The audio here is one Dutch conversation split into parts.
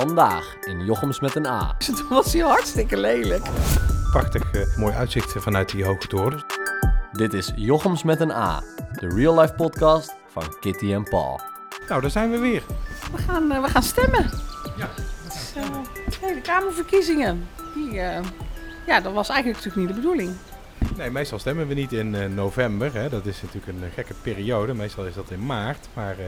Vandaag in Jochems met een A. Toen was hij hartstikke lelijk. Prachtig eh, mooi uitzicht vanuit die hoge toren. Dit is Jochems met een A, de real life podcast van Kitty en Paul. Nou, daar zijn we weer. We gaan, eh, we gaan stemmen. Ja. Dus, eh, Tweede Kamerverkiezingen. Die, eh, ja, dat was eigenlijk natuurlijk niet de bedoeling. Nee, meestal stemmen we niet in eh, november. Hè. Dat is natuurlijk een eh, gekke periode. Meestal is dat in maart. Maar eh,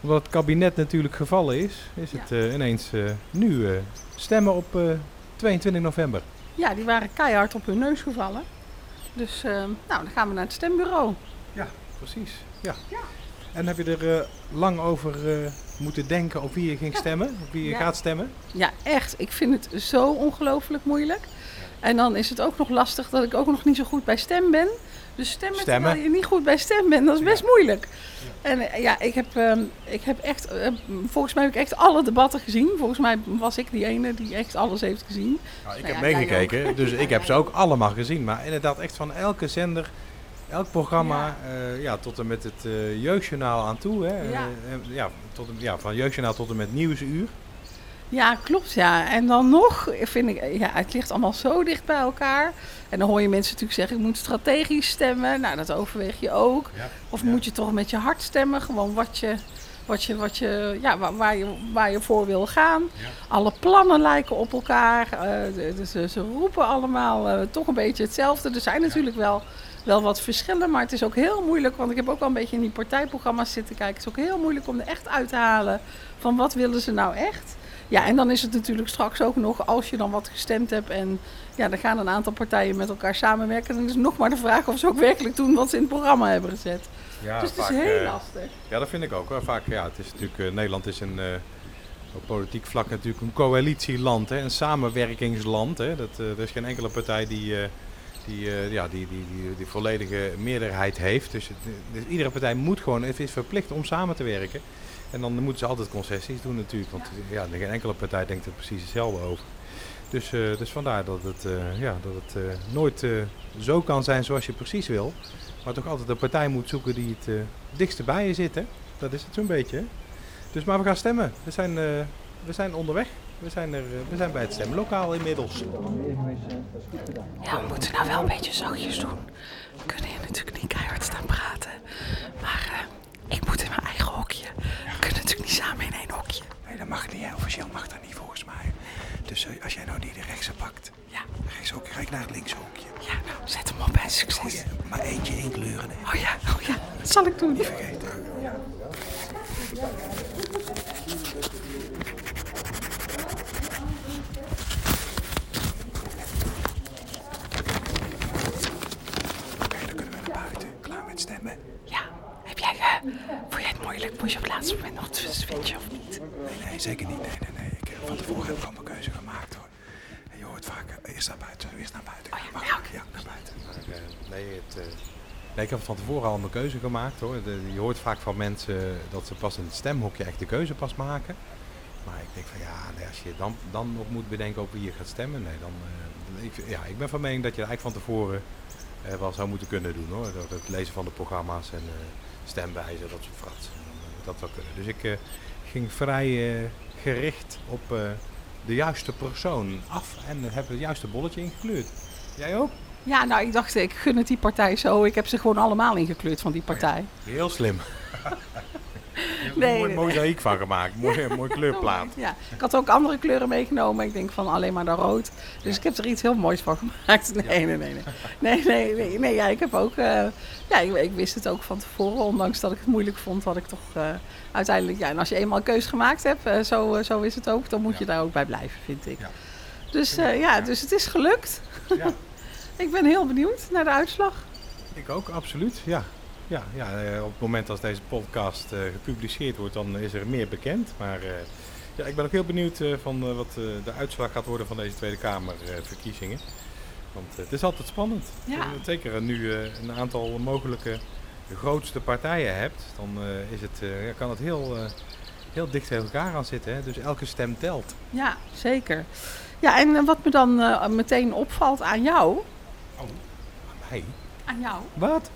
omdat het kabinet natuurlijk gevallen is, is het eh, ineens eh, nu eh, stemmen op eh, 22 november. Ja, die waren keihard op hun neus gevallen. Dus nou, dan gaan we naar het stembureau. Precies, ja. Ja. En heb je er lang over moeten denken op wie je ging Ja. stemmen? Op wie je Ja. gaat stemmen? Ja, echt. Ik vind het zo ongelooflijk moeilijk. En dan is het ook nog lastig dat ik ook nog niet zo goed bij stem ben. Dus stemmen, Stemmen. terwijl je niet goed bij stem bent, dat is best moeilijk. En eh, ja, ik heb, ehm, ik heb echt, eh, volgens mij heb ik echt alle debatten gezien. Volgens mij was ik die ene die echt alles heeft gezien. Nou, ik Nou heb ja, jij meegekeken, dus ik heb ze ook allemaal gezien. Maar inderdaad, echt van elke zender, elk programma, ja, ja tot en met het eh, jeugdjournaal aan toe. Hè. Ja. Eh, eh, ja, tot, en- ja, van jeugdjournaal tot en met nieuwsuur. Ja, klopt ja. En dan nog vind ik, ja, het ligt allemaal zo dicht bij elkaar. En dan hoor je mensen natuurlijk zeggen, ik moet strategisch stemmen. Nou, dat overweeg je ook. Ja. Of Ja. moet je toch met je hart stemmen? Gewoon wat je, wat je, wat je, ja, waar, waar je, waar je voor wil gaan. Ja. Alle plannen lijken op elkaar. eh, ze roepen allemaal eh, toch een beetje hetzelfde. Er zijn natuurlijk wel, wel wat verschillen, maar het is ook heel moeilijk. Want ik heb ook al een beetje in die partijprogramma's zitten kijken. Het is ook heel moeilijk om er echt uit te halen van wat willen ze nou echt. Ja, en dan is het natuurlijk straks ook nog, als je dan wat gestemd hebt en ja, dan gaan een aantal partijen met elkaar samenwerken. Dan is het nog maar de vraag of ze ook werkelijk doen wat ze in het programma hebben gezet. Ja, dus het is vaak, heel eh, lastig. ja, dat vind ik ook. Hoor. Vaak, ja, het is natuurlijk, eh, Nederland is een, eh, op politiek vlak natuurlijk een coalitieland, hè, een samenwerkingsland. Hè. Dat, er is geen enkele partij die, die, eh, ja, die, die, die, volledige meerderheid heeft. Dus, dus iedere partij moet gewoon, is verplicht om samen te werken. En dan moeten ze altijd concessies doen natuurlijk, want ja, geen enkele partij denkt er precies hetzelfde over. Dus, eh, dus vandaar dat het, eh, ja, dat het eh, nooit eh, zo kan zijn zoals je precies wil. Maar toch altijd een partij moet zoeken die het eh dichtst bij je zit. Hè? Dat is het zo'n beetje. Dus maar we gaan stemmen. We zijn, eh, we zijn onderweg. We zijn, er, eh, we zijn bij het stemlokaal inmiddels. Ja, we moeten nou wel een beetje zachtjes doen. We kunnen hier natuurlijk niet keihard staan praten. Maar eh, ik moet in mijn eigen hokje. We kunnen natuurlijk niet samen in één hokje. Nee, dat mag niet. hè. Officieel mag dat niet volgens mij. Dus eh, als jij nou die de rechtse pakt, Ja, rechts ook, ga ik naar het linkse hoekje. ja nou, zet hem op bij Oh succes. ja, maar eentje inkleuren. Hè. Oh ja, oh ja, dat zal ik doen. Vergeten. Oké, dan kunnen we naar buiten. Klaar met stemmen. Ja, heb jij, eh, vond jij het nog switchen of niet? Nee, nee, zeker niet. Nee, nee, nee. Ik, eh, van tevoren heb ik al mijn keuze gemaakt hoor. En je hoort vaak, eh, eerst naar buiten, eerst naar buiten. Oh ja, Mag ja, ik? Ja, naar buiten. Maar, eh, nee, het, eh, nee, ik heb van tevoren al mijn keuze gemaakt hoor. De- je hoort vaak van mensen dat ze pas in het stemhokje echt de keuze pas maken. Maar ik denk van ja, nee, als je dan, dan nog moet bedenken op wie je gaat stemmen. Nee, dan, eh, ik, ja, ik ben van mening dat je eigenlijk van tevoren eh, wel zou moeten kunnen doen hoor. Door het lezen van de programma's en eh stemwijzer, dat soort frats. Dat zou kunnen. Dus ik eh, ging vrij eh, gericht op eh, de juiste persoon af en heb het juiste bolletje ingekleurd. Jij ook? Ja, nou, ik dacht, ik gun het die partij zo. Ik heb ze gewoon allemaal ingekleurd van die partij. Heel slim. Nee, mooi nee, mozaïek van gemaakt. Mooi, mooi kleurplaat. Ja, ik had ook andere kleuren meegenomen. Ik denk van alleen maar de rood. Dus ik heb er iets heel moois van gemaakt. Nee, nee, nee. Nee, nee, nee. nee, nee, ja, ik heb ook... eh, ja, ik, ik wist het ook van tevoren. Ondanks dat ik het moeilijk vond, had ik toch eh, uiteindelijk... Ja, en als je eenmaal een keus gemaakt hebt, eh, zo, zo is het ook. Dan moet je daar ook bij blijven, vind ik. Ja. Dus ja, dus het is gelukt. Ja. Ik ben heel benieuwd naar de uitslag. Ik ook, absoluut. Ja. Ja, ja, eh, op het moment als deze podcast eh, gepubliceerd wordt, dan is er meer bekend. Maar eh, ja, ik ben ook heel benieuwd van wat de uitslag gaat worden van deze Tweede Kamerverkiezingen. Want het is altijd spannend. Ja. Zeker nu een aantal mogelijke grootste partijen hebt, dan is het, kan het heel, heel dicht tegen elkaar gaan zitten. Hè? Dus elke stem telt. Ja, zeker. Ja, en wat me dan meteen opvalt aan jou... Aan mij? Aan jou? Wat?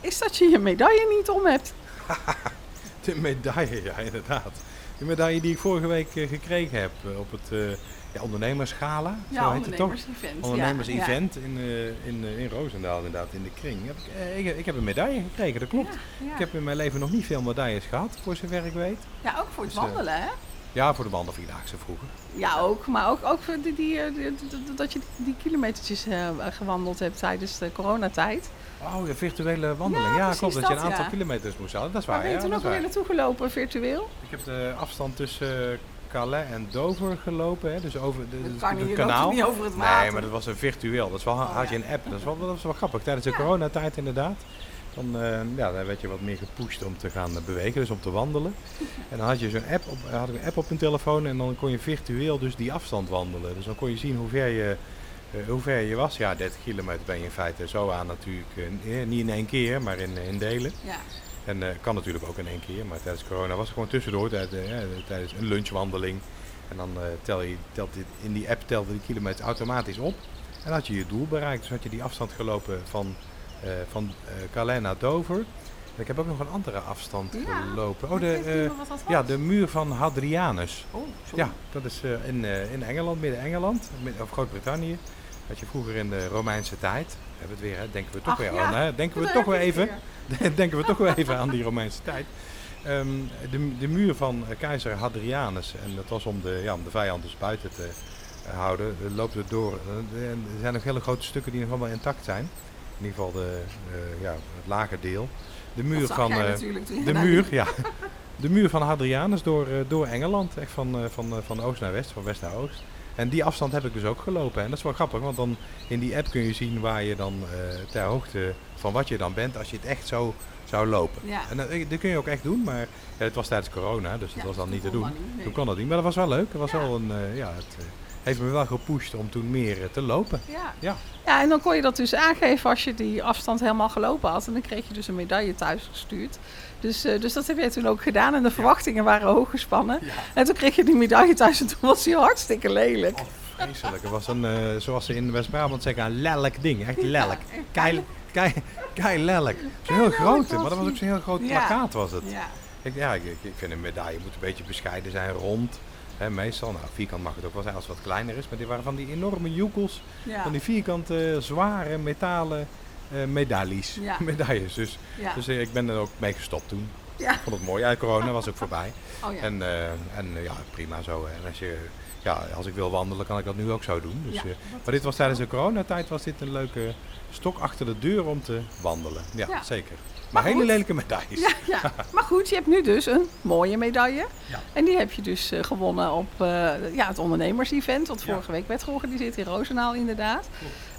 Is dat je je medaille niet om hebt. De medaille, ja, inderdaad. De medaille die ik vorige week eh, gekregen heb eh, op het eh ja, ondernemersgala, Ja, zo heet het toch? ondernemers-event. In, in, in Roosendaal inderdaad, in de kring. Heb ik, ik, ik heb een medaille gekregen, dat klopt. Ik heb in mijn leven nog niet veel medailles gehad, voor zover ik weet. ja, ook voor het Dus, wandelen, hè? Ja, voor de wandelvierdaagse vroeger. Ja, ook. Maar ook, ook voor die, die, eh, die- dat je die kilometertjes eh, gewandeld hebt tijdens de coronatijd. Oh, de virtuele wandeling. Ja, klopt. Dat je een aantal ja. kilometers moest halen. Dat is Waar waar, ben je ja. toen ook weer naartoe gelopen, virtueel? Ik heb de afstand tussen eh, Calais en Dover gelopen. Hè. Dus over de, kan het niet, je kanaal. niet over het water. Nee, maar dat was een virtueel. Dat is wel, Oh, had je een app. Dat is wel, dat is wel grappig. Tijdens de coronatijd inderdaad. Dan, eh, ja, dan werd je wat meer gepusht om te gaan eh, bewegen, dus om te wandelen. En dan had je zo'n app op, had ik een app op mijn telefoon en dan kon je virtueel dus die afstand wandelen. Dus dan kon je zien hoe ver je, eh, hoe ver je was. Ja, 30 kilometer ben je in feite zo aan natuurlijk. niet in één keer, maar in, in delen. Ja. En eh, kan natuurlijk ook in één keer, maar tijdens corona was het gewoon tussendoor, tijdens, tijdens een lunchwandeling. En dan tel je, telt dit, in die app telde die kilometer automatisch op. En had je je doel bereikt. Dus had je die afstand gelopen van, eh van eh, Calais naar Dover. Ik heb ook nog een andere afstand Ja. gelopen. Oh, de, eh, dat ja, de muur van Hadrianus. Oh, sorry. Ja, dat is in, in Engeland, Midden-Engeland, Mid- of Groot-Brittannië. Had je vroeger in de Romeinse tijd. We hebben het weer, hè? denken we toch Ach, weer ja. aan. Hè? Denken we Dat toch weer even. denken we toch weer even aan die Romeinse tijd. Ehm, de, de muur van keizer Hadrianus, en dat was om de, ja, om de vijand dus buiten te houden, loopt het door. Er zijn nog hele grote stukken die nog allemaal intact zijn. In ieder geval de, eh, ja, het lage deel. De muur van, eh, de muur, ja. De muur van Hadrianus door, eh, door Engeland, echt van, van, van oost naar west, van west naar oost. En die afstand heb ik dus ook gelopen. En dat is wel grappig, want dan in die app kun je zien waar je dan ter hoogte van wat je dan bent als je het echt zo zou lopen. Ja. En dat, dat kun je ook echt doen, maar ja, het was tijdens corona, dus dat Ja, was dan niet te doen. niet, nee. Toen kon dat niet, maar dat was wel leuk. Het was wel een, ja, het heeft me wel gepusht om toen meer eh, te lopen. Ja. Ja. ja, en dan kon je dat dus aangeven als je die afstand helemaal gelopen had. En dan kreeg je dus een medaille thuis gestuurd. Dus, eh, dus dat heb jij toen ook gedaan. En de verwachtingen waren hoog gespannen. En toen kreeg je die medaille thuis en toen was die hartstikke lelijk. Vreselijk. Het was een, eh, zoals ze in West-Brabant zeggen, een lelijk ding. Echt lelijk. Ja, Kei, kei, kei lelijk. Zo'n heel grote, maar dat was ook zo'n heel groot Ja. plakkaat was het. Ja, Ik, ja, ik- ik vind een medaille moet een beetje bescheiden zijn, rond. Hè, meestal, nou vierkant mag het ook wel zijn als het wat kleiner is. Maar die waren van die enorme joekels, ja, van die vierkante, zware metalen eh, medailles. Ja. Medailles. Dus, dus eh, ik ben er ook mee gestopt toen. Ja. Ik vond het mooi. Ja, corona was ook voorbij. Oh ja. En, eh, en ja, prima zo. En als, je, ja, als ik wil wandelen, kan ik dat nu ook zo doen. Dus, Ja, maar dit was tijdens de coronatijd was dit een leuke stok achter de deur om te wandelen. Ja. zeker. Maar, Maar hele lelijke medailles. Ja, ja, maar goed, je hebt nu dus een mooie medaille. Ja. En die heb je dus eh, gewonnen op eh, ja, het ondernemers-event, wat Ja. vorige week werd georganiseerd in Roosendaal inderdaad.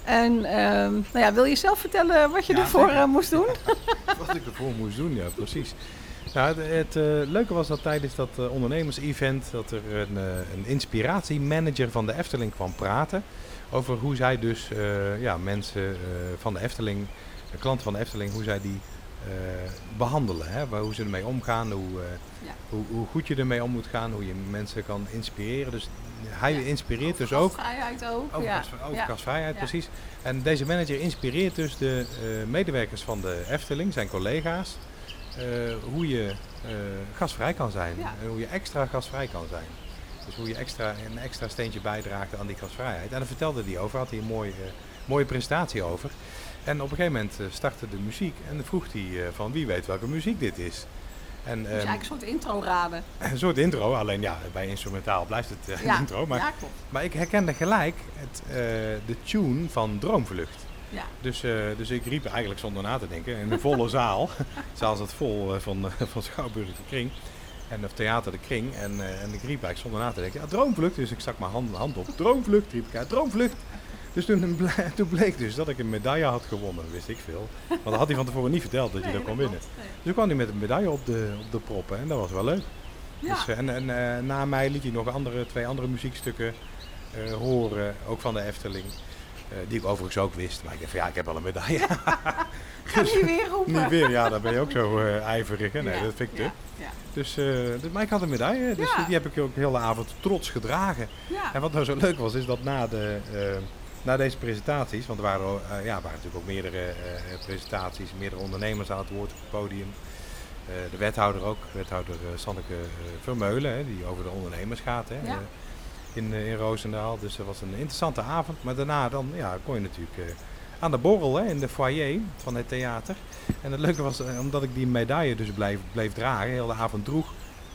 En ehm, nou ja, wil je zelf vertellen wat je ervoor eh, moest doen? Wat ik ervoor moest doen, ja, precies. Nou, het het eh, leuke was dat tijdens dat eh, ondernemers-event dat er een, eh, een inspiratiemanager van de Efteling kwam praten over hoe zij dus eh, ja, mensen eh, van de Efteling, de klanten van de Efteling, hoe zij die eh, behandelen. Hè? Waar- Hoe ze ermee omgaan, hoe, eh, Ja. hoe, hoe goed je ermee om moet gaan, hoe je mensen kan inspireren. Dus hij Ja. inspireert dus ook Vrijheid ook. ja. Ja. gasvrijheid, precies. En deze manager inspireert dus de eh, medewerkers van de Efteling, zijn collega's, eh, hoe je eh, gasvrij kan zijn. En hoe je extra gasvrij kan zijn. Dus hoe je extra, een extra steentje bijdraagt aan die gasvrijheid. En daar vertelde hij over, had hij een mooie, eh, mooie presentatie over. En op een gegeven moment eh, startte de muziek en dan vroeg hij eh, van wie weet welke muziek dit is. En, Dus ehm, eigenlijk een soort intro raden. een soort intro, alleen ja, bij instrumentaal blijft het Ja. een intro. Maar, ja, maar ik herkende gelijk het, de tune van Droomvlucht. Ja. Dus, dus ik riep eigenlijk zonder na te denken in een volle zaal. Zaal zat vol van, van Schouwburg de Kring. En of theater de Kring. En, en ik riep eigenlijk zonder na te denken, ja, Droomvlucht. Dus ik stak mijn hand, hand op. Droomvlucht, riep ik uit, Droomvlucht. Dus toen, toen bleek dus dat ik een medaille had gewonnen, wist ik veel. Want dat had hij van tevoren niet verteld dat je Nee, dat kon winnen. Nee. Dus toen kwam hij met een medaille op de, op de proppen en dat was wel leuk. Ja. Dus, eh, en en eh, na mij liet hij nog andere, twee andere muziekstukken eh, horen, ook van de Efteling. die ik overigens ook wist. Maar ik dacht van ja, ik heb al een medaille. Ga niet weer roepen. Niet weer, ja, dan ben je ook zo ijverig. Hè? Nee, Ja, dat vind ik te. Dus, dus, maar ik had een medaille, dus die heb ik ook de hele avond trots gedragen. En wat nou zo leuk was, is dat na, de, na deze presentaties, want er waren, eh, ja, waren natuurlijk ook meerdere eh, presentaties, meerdere ondernemers aan het woord op het podium. Eh, de wethouder ook, wethouder eh, Sanneke eh, Vermeulen, hè, die over de ondernemers gaat hè, Ja. eh, in, eh, in Roosendaal. Dus dat was een interessante avond. Maar daarna dan, ja, kon je natuurlijk eh, aan de borrel hè, in de foyer van het theater. En het leuke was, eh, omdat ik die medaille dus bleef, bleef dragen, heel de avond droeg,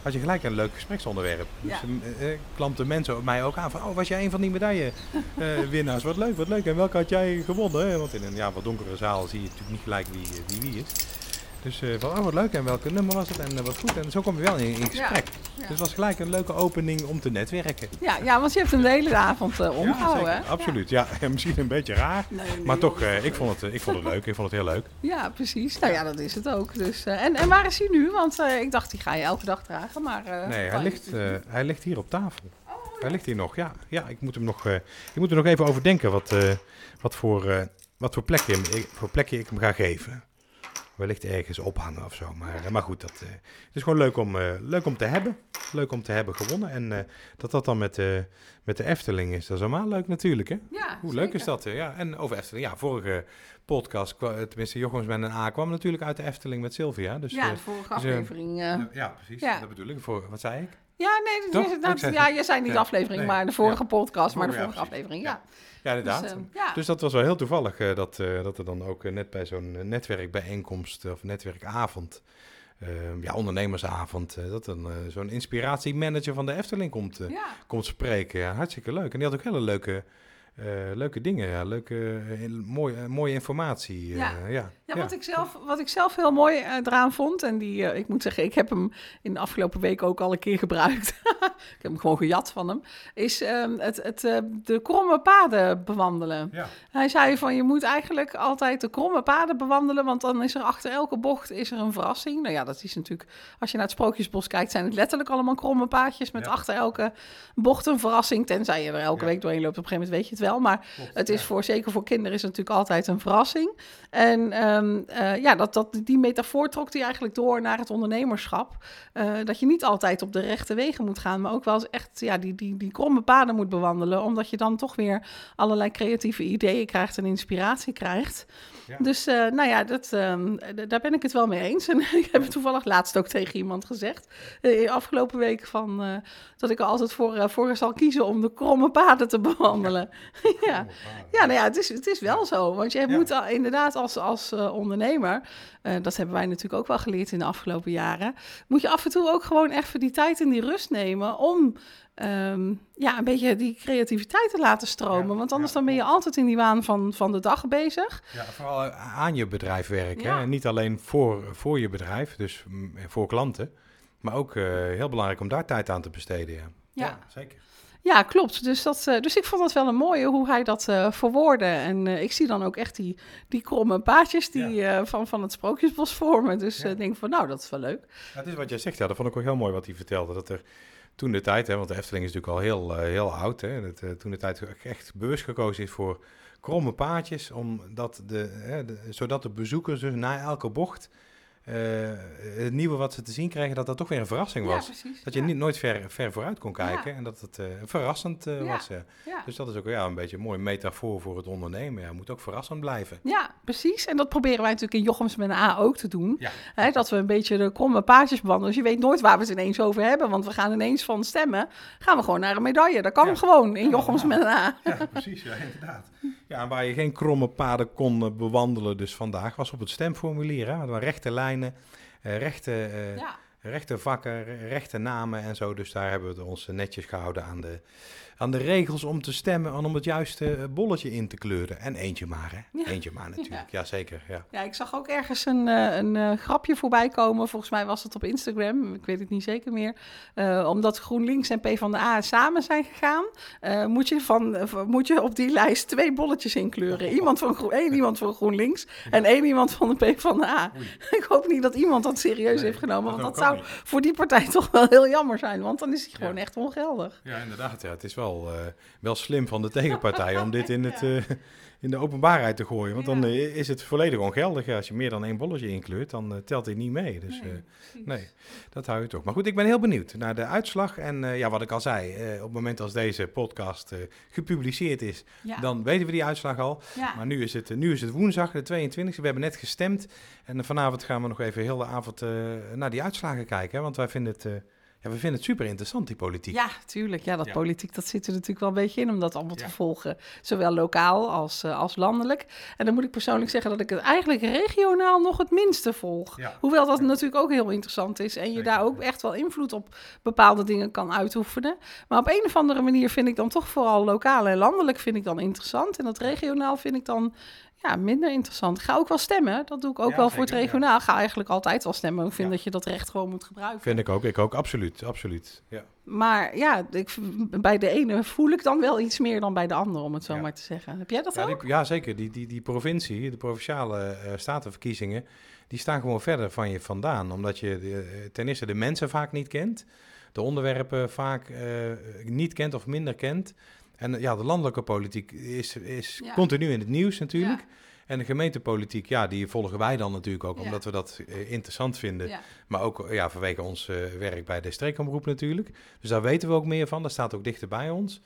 had je gelijk een leuk gespreksonderwerp. Dus Ja. eh, eh, klampten mensen mij ook aan van, oh, was jij een van die medaillewinnaars? wat leuk, wat leuk. En welke had jij gewonnen? Want in een ja, wat donkere zaal zie je natuurlijk niet gelijk wie eh, wie, wie is. Dus eh, van, oh, wat leuk. En welke nummer was het? En eh, wat goed. En zo kom je wel in, in gesprek. Ja. Dus het was gelijk een leuke opening om te netwerken. Ja, ja, want je hebt de hele avond eh, omgehouden. Absoluut. Ja. misschien een beetje raar. Nee, nee, Maar toch, ik, vond het, ik vond het leuk. Ik vond het heel leuk. Ja, precies. Nou ja, dat is het ook. Dus, en, en waar is hij nu? Want ik dacht, die ga je elke dag dragen. Maar, Nee, hij ligt, hij ligt hier op tafel. Hij ligt hier nog, ja. Ja, ik moet, hem nog, ik moet er nog even over denken wat, wat, voor, wat voor, plekje, ik, voor plekje ik hem ga geven. Wellicht ergens ophangen of zo. Maar, eh, maar goed, dat, eh, het is gewoon leuk om, eh, leuk om te hebben. Leuk om te hebben gewonnen. En dat dat dan met, met de Efteling is, dat is allemaal leuk natuurlijk, hè? Ja, Hoe leuk is dat? Ja, en over Efteling. Ja, vorige podcast, tenminste Jochems met een A, kwam natuurlijk uit de Efteling met Sylvia. Dus, ja, de vorige dus, aflevering. ja, precies. ja. Dat bedoel ik. Voor, wat zei ik? Ja, nee, dat Toch? is inderdaad- Ik zei- ja, je zei niet de Ja. aflevering, Nee. maar de vorige Ja. podcast, maar de vorige aflevering, Ja. ja. Inderdaad. Dus, eh, ja. Dus dat was wel heel toevallig eh, dat, eh, dat er dan ook eh, net bij zo'n netwerkbijeenkomst of netwerkavond, eh, ja, ondernemersavond, dat dan zo'n inspiratiemanager van de Efteling komt, komt spreken. Ja, hartstikke leuk. En die had ook hele leuke, eh, leuke dingen, ja, leuke, eh, heel mooie, eh, mooie informatie. eh, Ja. ja. Ja, wat, Ik zelf, wat ik zelf heel mooi eraan vond, en die, eh, ik moet zeggen, ik heb hem in de afgelopen week ook al een keer gebruikt. ik heb hem gewoon gejat van hem. Is ehm, het, het, eh, de kromme paden bewandelen. Ja. Hij zei van je moet eigenlijk altijd de kromme paden bewandelen, want dan is er achter elke bocht is er een verrassing. Nou ja, dat is natuurlijk, als je naar het Sprookjesbos kijkt, zijn het letterlijk allemaal kromme paadjes met Ja. achter elke bocht een verrassing. Tenzij je er elke Ja. week doorheen loopt, op een gegeven moment weet je het wel. Maar Klopt, het is voor, zeker voor kinderen is het natuurlijk altijd een verrassing. En ehm, eh, ja, dat, dat, die metafoor trok die eigenlijk door naar het ondernemerschap. Eh, dat je niet altijd op de rechte wegen moet gaan, maar ook wel eens echt ja, die, die, die kromme paden moet bewandelen. Omdat je dan toch weer allerlei creatieve ideeën krijgt en inspiratie krijgt. Ja. Dus eh, nou ja, dat, ehm, daar ben ik het wel mee eens. En ik heb het toevallig laatst ook tegen iemand gezegd. eh, afgelopen week van, dat ik er altijd voor, voor zal kiezen om de kromme paden te bewandelen. Ja, ja, nou ja, het is, het is wel zo. Want je Ja. moet al- inderdaad als, als eh, ondernemer, eh, dat hebben wij natuurlijk ook wel geleerd in de afgelopen jaren, moet je af en toe ook gewoon even die tijd en die rust nemen om ehm, ja, een beetje die creativiteit te laten stromen. Ja, Want anders ja, dan ben je altijd in die waan van, van de dag bezig. Ja, vooral aan je bedrijf werken. Ja. Hè? En niet alleen voor, voor je bedrijf, dus mm, voor klanten. Maar ook eh, heel belangrijk om daar tijd aan te besteden. Ja, Ja. zeker. Ja, klopt. Dus, dat, eh, dus ik vond dat wel een mooie hoe hij dat eh verwoordde. En eh, ik zie dan ook echt die, die kromme paadjes die, van, van het Sprookjesbos vormen. Dus Ja. ik denk van, nou, dat is wel leuk. Ja, het is wat jij zegt, ja, dat vond ik ook heel mooi wat hij vertelde. Dat er toen de tijd, hè, want de Efteling is natuurlijk al heel, heel oud, hè, dat toen de tijd echt bewust gekozen is voor kromme paadjes, omdat de, hè, de- zodat de bezoekers dus na elke bocht het nieuwe wat ze te zien kregen, dat dat toch weer een verrassing was. precies. Dat je niet, nooit ver, ver vooruit kon kijken en dat het eh, verrassend eh, was. Dus dat is ook ja, een beetje een mooie metafoor voor het ondernemen. Ja, moet ook verrassend blijven. Ja, precies. En dat proberen wij natuurlijk in Jochems met een A ook te doen. Hè, dat we een beetje de kromme paadjes bewandelen. Dus je weet nooit waar we het ineens over hebben. Want we gaan ineens van stemmen, gaan we gewoon naar een medaille. Dat kan gewoon in Jochems met een A. ja precies, ja, inderdaad. Ja, en waar je geen kromme paden kon eh, bewandelen dus vandaag, was op het stemformulier. Hè. Dat waren rechte lijnen, eh, rechte, eh, Ja. Rechte vakken, re- rechte namen en zo. Dus daar hebben we ons netjes gehouden aan de, aan de regels om te stemmen en om het juiste eh, bolletje in te kleuren. En eentje maar, hè. Ja. Eentje maar natuurlijk. Ja, zeker. Ja. Ja, ik zag ook ergens een, eh, een eh, grapje voorbij komen. Volgens mij was het op Instagram. Ik weet het niet zeker meer. Omdat GroenLinks en PvdA samen zijn gegaan, moet, je van, moet je op die lijst twee bolletjes inkleuren. Iemand van, Groen, één iemand van GroenLinks en één iemand van de PvdA. Ik hoop niet dat iemand dat serieus Nee, heeft genomen, want dat zou voor die partij toch wel heel jammer zijn, want dan is hij gewoon Ja. echt ongeldig. Ja, inderdaad. Ja. Het is wel, eh, wel slim van de tegenpartij om dit in, het, eh, in de openbaarheid te gooien. Want dan eh, is het volledig ongeldig. Als je meer dan één bolletje inkleurt, dan telt hij niet mee. Dus Nee, nee, dat hou je toch. Maar goed, ik ben heel benieuwd naar de uitslag. En ja, wat ik al zei, op het moment als deze podcast gepubliceerd is, dan weten we die uitslag al. Maar nu is, het, nu is het woensdag, de 22e. We hebben net gestemd. En vanavond gaan we nog even heel de avond naar die kijken. hè, Want wij vinden het, eh, ja, we vinden het super interessant, die politiek. Ja, tuurlijk. Ja, dat Ja. politiek, dat zit er natuurlijk wel een beetje in om dat allemaal Ja. te volgen. Zowel lokaal als, eh, als landelijk. En dan moet ik persoonlijk zeggen dat ik het eigenlijk regionaal nog het minste volg. Ja. Hoewel dat natuurlijk ook heel interessant is. En je Zeker, daar ook echt wel invloed op bepaalde dingen kan uitoefenen. Maar op een of andere manier vind ik dan toch vooral lokaal en landelijk vind ik dan interessant. En dat regionaal vind ik dan ja, minder interessant. Ga ook wel stemmen. Dat doe ik ook Ja, wel voor het ja. regionaal. Ga eigenlijk altijd wel stemmen. Ik vind Ja. dat je dat recht gewoon moet gebruiken. Vind ik ook, ik ook, absoluut, absoluut. Ja. Maar ja, ik, bij de ene voel ik dan wel iets meer dan bij de andere, om het zo maar te zeggen. Heb jij dat ook? die, ja, zeker. Die, die, die provincie, de provinciale eh, statenverkiezingen, die staan gewoon verder van je vandaan. Omdat je de, eh, ten eerste de mensen vaak niet kent, de onderwerpen vaak eh, niet kent of minder kent. En eh, ja, de landelijke politiek is, is Ja. continu in het nieuws natuurlijk. Ja. En de gemeentepolitiek, ja, die volgen wij dan natuurlijk ook, omdat we dat eh, interessant vinden. Maar ook ja, vanwege ons eh, werk bij de streekomroep natuurlijk. Dus daar weten we ook meer van. Dat staat ook dichter bij ons.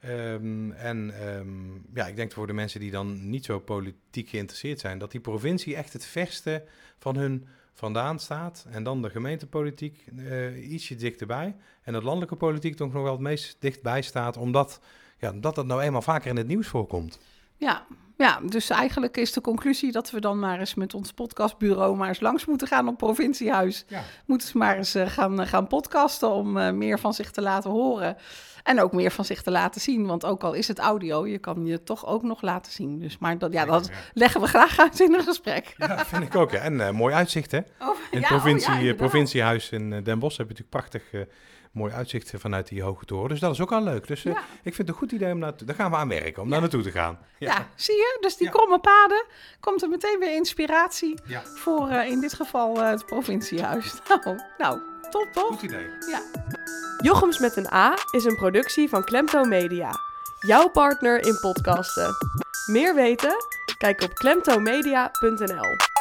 Ehm, en ehm, ja, ik denk voor de mensen die dan niet zo politiek geïnteresseerd zijn, dat die provincie echt het verste van hun vandaan staat. En dan de gemeentepolitiek eh, ietsje dichterbij. En het landelijke politiek toch nog wel het meest dichtbij staat, omdat ja, dat dat nou eenmaal vaker in het nieuws voorkomt. Ja. ja, dus eigenlijk is de conclusie dat we dan maar eens met ons podcastbureau maar eens langs moeten gaan op provinciehuis. Ja. Moeten ze maar eens eh, gaan, eh, gaan podcasten om eh, meer van zich te laten horen. En ook meer van zich te laten zien. Want ook al is het audio, je kan je toch ook nog laten zien. Dus, maar dat, ja, dat leggen we graag uit in een gesprek. Ja, vind ik ook. Ja. En eh, mooi uitzicht, hè? Oh, In het ja, provincie, oh eh, provinciehuis in Den Bosch heb je natuurlijk prachtig eh, mooi uitzicht vanuit die hoge toren. Dus dat is ook al leuk. Dus eh, Ja. ik vind het een goed idee om naartoe. Daar gaan we aan werken, om daar naartoe te gaan. Ja. zie je? Dus die Ja. kromme paden, komt er meteen weer inspiratie Ja. voor eh, in dit geval eh, het provinciehuis. Nou, nou top toch? Goed idee. Ja. Jochems met een A is een productie van Klemtoon Media. Jouw partner in podcasten. Meer weten? Kijk op klemtoonmedia.nl.